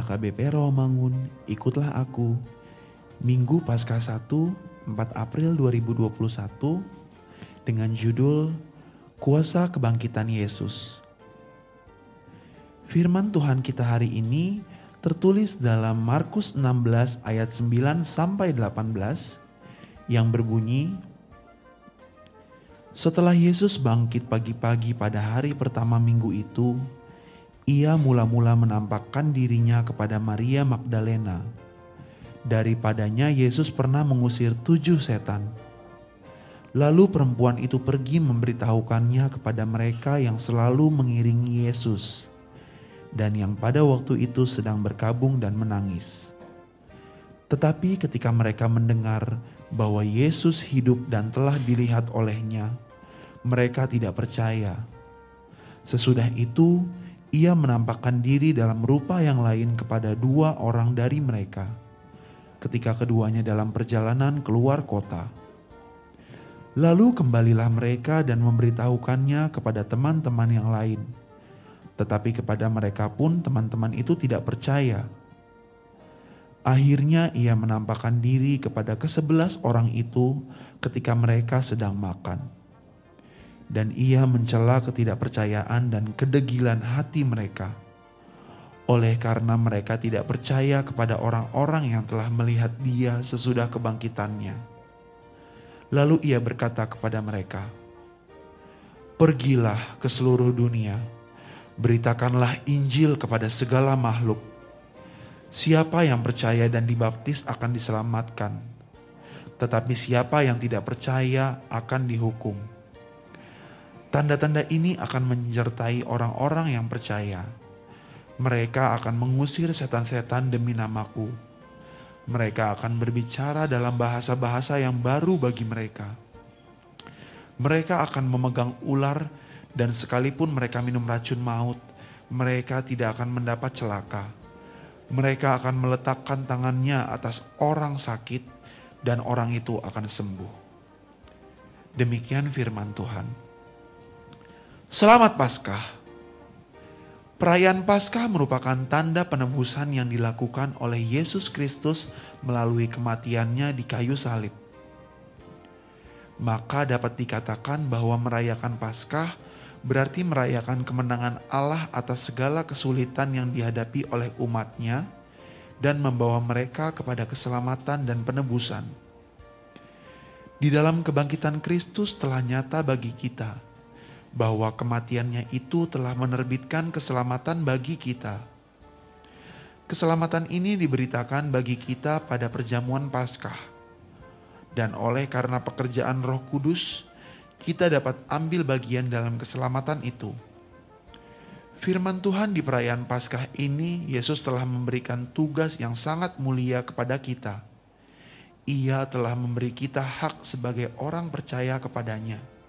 HKBP Rawamangun, ikutlah aku. Minggu Paskah 1, 4 April 2021 dengan judul Kuasa Kebangkitan Yesus. Firman Tuhan kita hari ini tertulis dalam Markus 16 ayat 9 sampai 18 yang berbunyi Setelah Yesus bangkit pagi-pagi pada hari pertama minggu itu, ia mula-mula menampakkan dirinya kepada Maria Magdalena. Daripadanya Yesus pernah mengusir tujuh setan. Lalu perempuan itu pergi memberitahukannya kepada mereka yang selalu mengiringi Yesus dan yang pada waktu itu sedang berkabung dan menangis. Tetapi ketika mereka mendengar bahwa Yesus hidup dan telah dilihat olehnya, mereka tidak percaya. Sesudah itu, ia menampakkan diri dalam rupa yang lain kepada dua orang dari mereka ketika keduanya dalam perjalanan keluar kota. Lalu kembalilah mereka dan memberitahukannya kepada teman-teman yang lain. Tetapi kepada mereka pun teman-teman itu tidak percaya. Akhirnya ia menampakkan diri kepada kesebelas orang itu ketika mereka sedang makan dan ia mencela ketidakpercayaan dan kedegilan hati mereka. Oleh karena mereka tidak percaya kepada orang-orang yang telah melihat dia sesudah kebangkitannya. Lalu ia berkata kepada mereka, Pergilah ke seluruh dunia, beritakanlah Injil kepada segala makhluk. Siapa yang percaya dan dibaptis akan diselamatkan, tetapi siapa yang tidak percaya akan dihukum. Tanda-tanda ini akan menyertai orang-orang yang percaya. Mereka akan mengusir setan-setan demi namaku. Mereka akan berbicara dalam bahasa-bahasa yang baru bagi mereka. Mereka akan memegang ular, dan sekalipun mereka minum racun maut, mereka tidak akan mendapat celaka. Mereka akan meletakkan tangannya atas orang sakit, dan orang itu akan sembuh. Demikian firman Tuhan. Selamat Paskah. Perayaan Paskah merupakan tanda penebusan yang dilakukan oleh Yesus Kristus melalui kematiannya di kayu salib. Maka dapat dikatakan bahwa merayakan Paskah berarti merayakan kemenangan Allah atas segala kesulitan yang dihadapi oleh umatnya dan membawa mereka kepada keselamatan dan penebusan. Di dalam kebangkitan Kristus telah nyata bagi kita bahwa kematiannya itu telah menerbitkan keselamatan bagi kita. Keselamatan ini diberitakan bagi kita pada perjamuan Paskah. Dan oleh karena pekerjaan Roh Kudus, kita dapat ambil bagian dalam keselamatan itu. Firman Tuhan di perayaan Paskah ini, Yesus telah memberikan tugas yang sangat mulia kepada kita. Ia telah memberi kita hak sebagai orang percaya kepadanya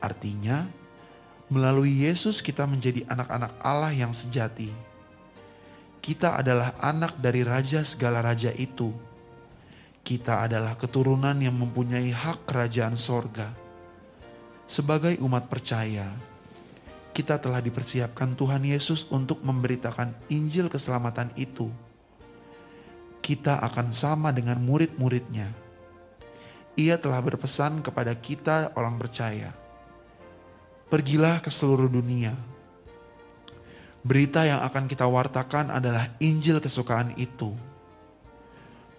Artinya, melalui Yesus kita menjadi anak-anak Allah yang sejati. Kita adalah anak dari raja segala raja itu, Kita adalah keturunan yang mempunyai hak kerajaan sorga. Sebagai umat percaya, kita telah dipersiapkan Tuhan Yesus untuk memberitakan Injil keselamatan itu. Kita akan sama dengan murid-muridnya. Ia telah berpesan kepada kita orang percaya. Pergilah ke seluruh dunia. Berita yang akan kita wartakan adalah Injil kesukaan itu.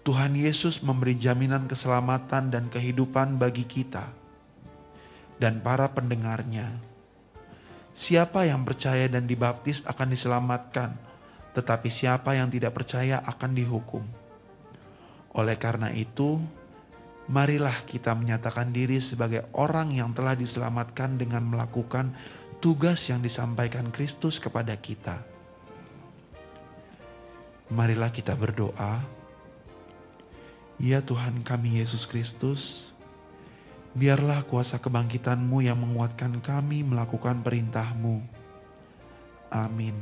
Tuhan Yesus memberi jaminan keselamatan dan kehidupan bagi kita dan para pendengarnya. Siapa yang percaya dan dibaptis akan diselamatkan, tetapi siapa yang tidak percaya akan dihukum. Oleh karena itu, marilah kita menyatakan diri sebagai orang yang telah diselamatkan dengan melakukan tugas yang disampaikan Kristus kepada kita. Marilah kita berdoa. Ya Tuhan kami Yesus Kristus, Biarlah kuasa kebangkitanmu yang menguatkan kami melakukan perintahmu. Amin.